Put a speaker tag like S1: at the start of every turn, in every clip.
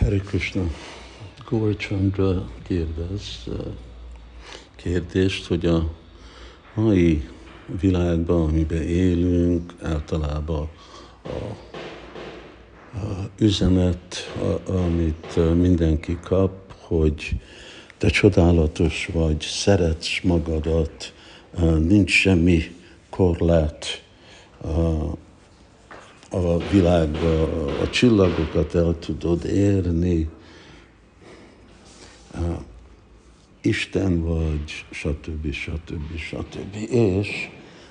S1: Hare Krishna. Gaur Chandra kérdez kérdést, hogy a mai világban, amiben élünk, általában a, a üzenet, a, amit mindenki kap, hogy te csodálatos vagy, szeretsz magadat, nincs semmi korlát, a világba, a csillagokat el tudod érni, Isten vagy, stb. stb. stb. És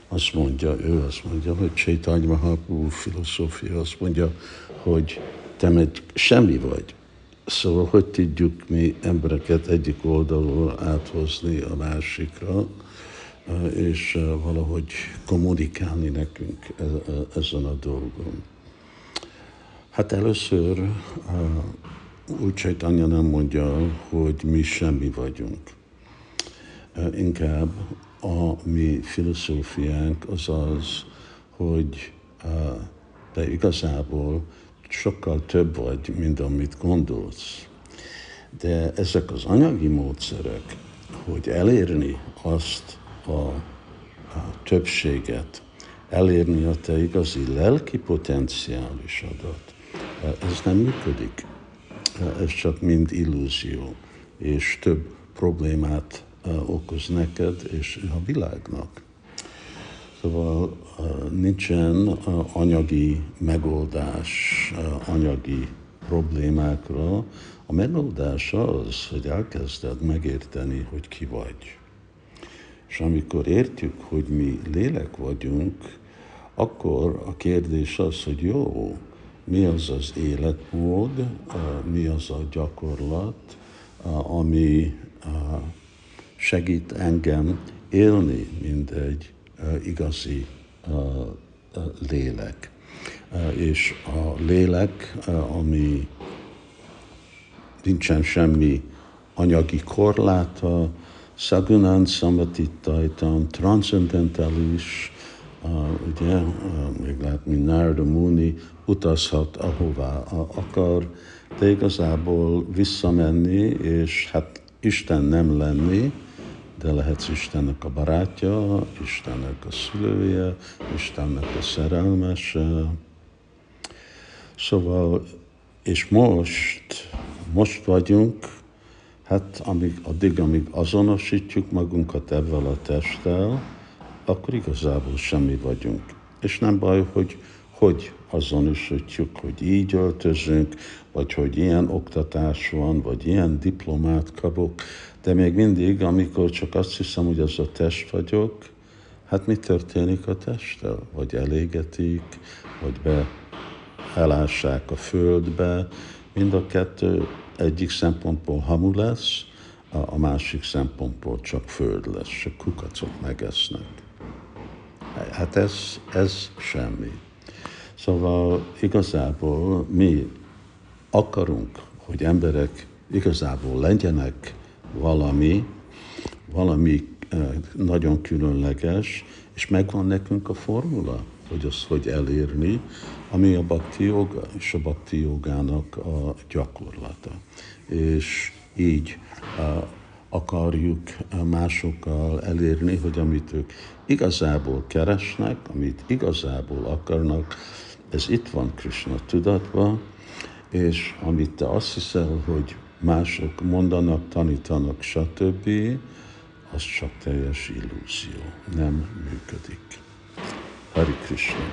S1: azt mondja, ő azt mondja, hogy Csaitanya Mahaprabhu filozófia azt mondja, hogy te meg semmi vagy. Szóval hogy tudjuk mi embereket egyik oldalról áthozni a másikra, és valahogy kommunikálni nekünk e, e, ezen a dolgon. Hát először úgy Csaitanya nem mondja, hogy mi semmi vagyunk. Inkább a mi filozófiánk az az, hogy te igazából sokkal több vagy, mint amit gondolsz. De ezek az anyagi módszerek, hogy elérni azt, a, a többséget, elérni a te igazi lelki potenciálisadat, ez nem működik. Ez csak mind illúzió, és több problémát okoz neked és a világnak. Szóval nincsen anyagi megoldás anyagi problémákra. A megoldás az, hogy elkezded megérteni, hogy ki vagy. És amikor értjük, hogy mi lélek vagyunk, akkor a kérdés az, hogy jó, mi az az életmód, mi az a gyakorlat, ami segít engem élni, mint egy igazi lélek. És a lélek, ami nincsen semmi anyagi korláta, Sagunan Samatitaitam, transzendentális, uh, ugye, uh, még lehet, mint Narada Muni, utazhat ahová akar, de igazából visszamenni, és hát Isten nem lenni, de lehetsz Istennek a barátja, Istennek a szülője, Istennek a szerelmese. Szóval, és most, most vagyunk Hát amíg, addig, amíg azonosítjuk magunkat ebben a testtel, akkor igazából semmi vagyunk. És nem baj, hogy hogy azonosítjuk, hogy így öltözünk, vagy hogy ilyen oktatás van, vagy ilyen diplomát kapok, de még mindig, amikor csak azt hiszem, hogy az a test vagyok, hát mi történik a testtel? Vagy elégetik, vagy be elássák a földbe, mind a kettő egyik szempontból hamu lesz, a másik szempontból csak föld lesz, csak kukacok megesznek. Hát ez, ez semmi. Szóval igazából mi akarunk, hogy emberek igazából legyenek valami, valami eh, nagyon különleges, és megvan nekünk a formula, hogy azt hogy elérni, ami a bakti joga, és a bakti jogának a gyakorlata. És így akarjuk másokkal elérni, hogy amit ők igazából keresnek, amit igazából akarnak, ez itt van Krishna tudatban, és amit te azt hiszel, hogy mások mondanak, tanítanak, stb., az csak teljes illúzió, nem működik. Hari Krishna.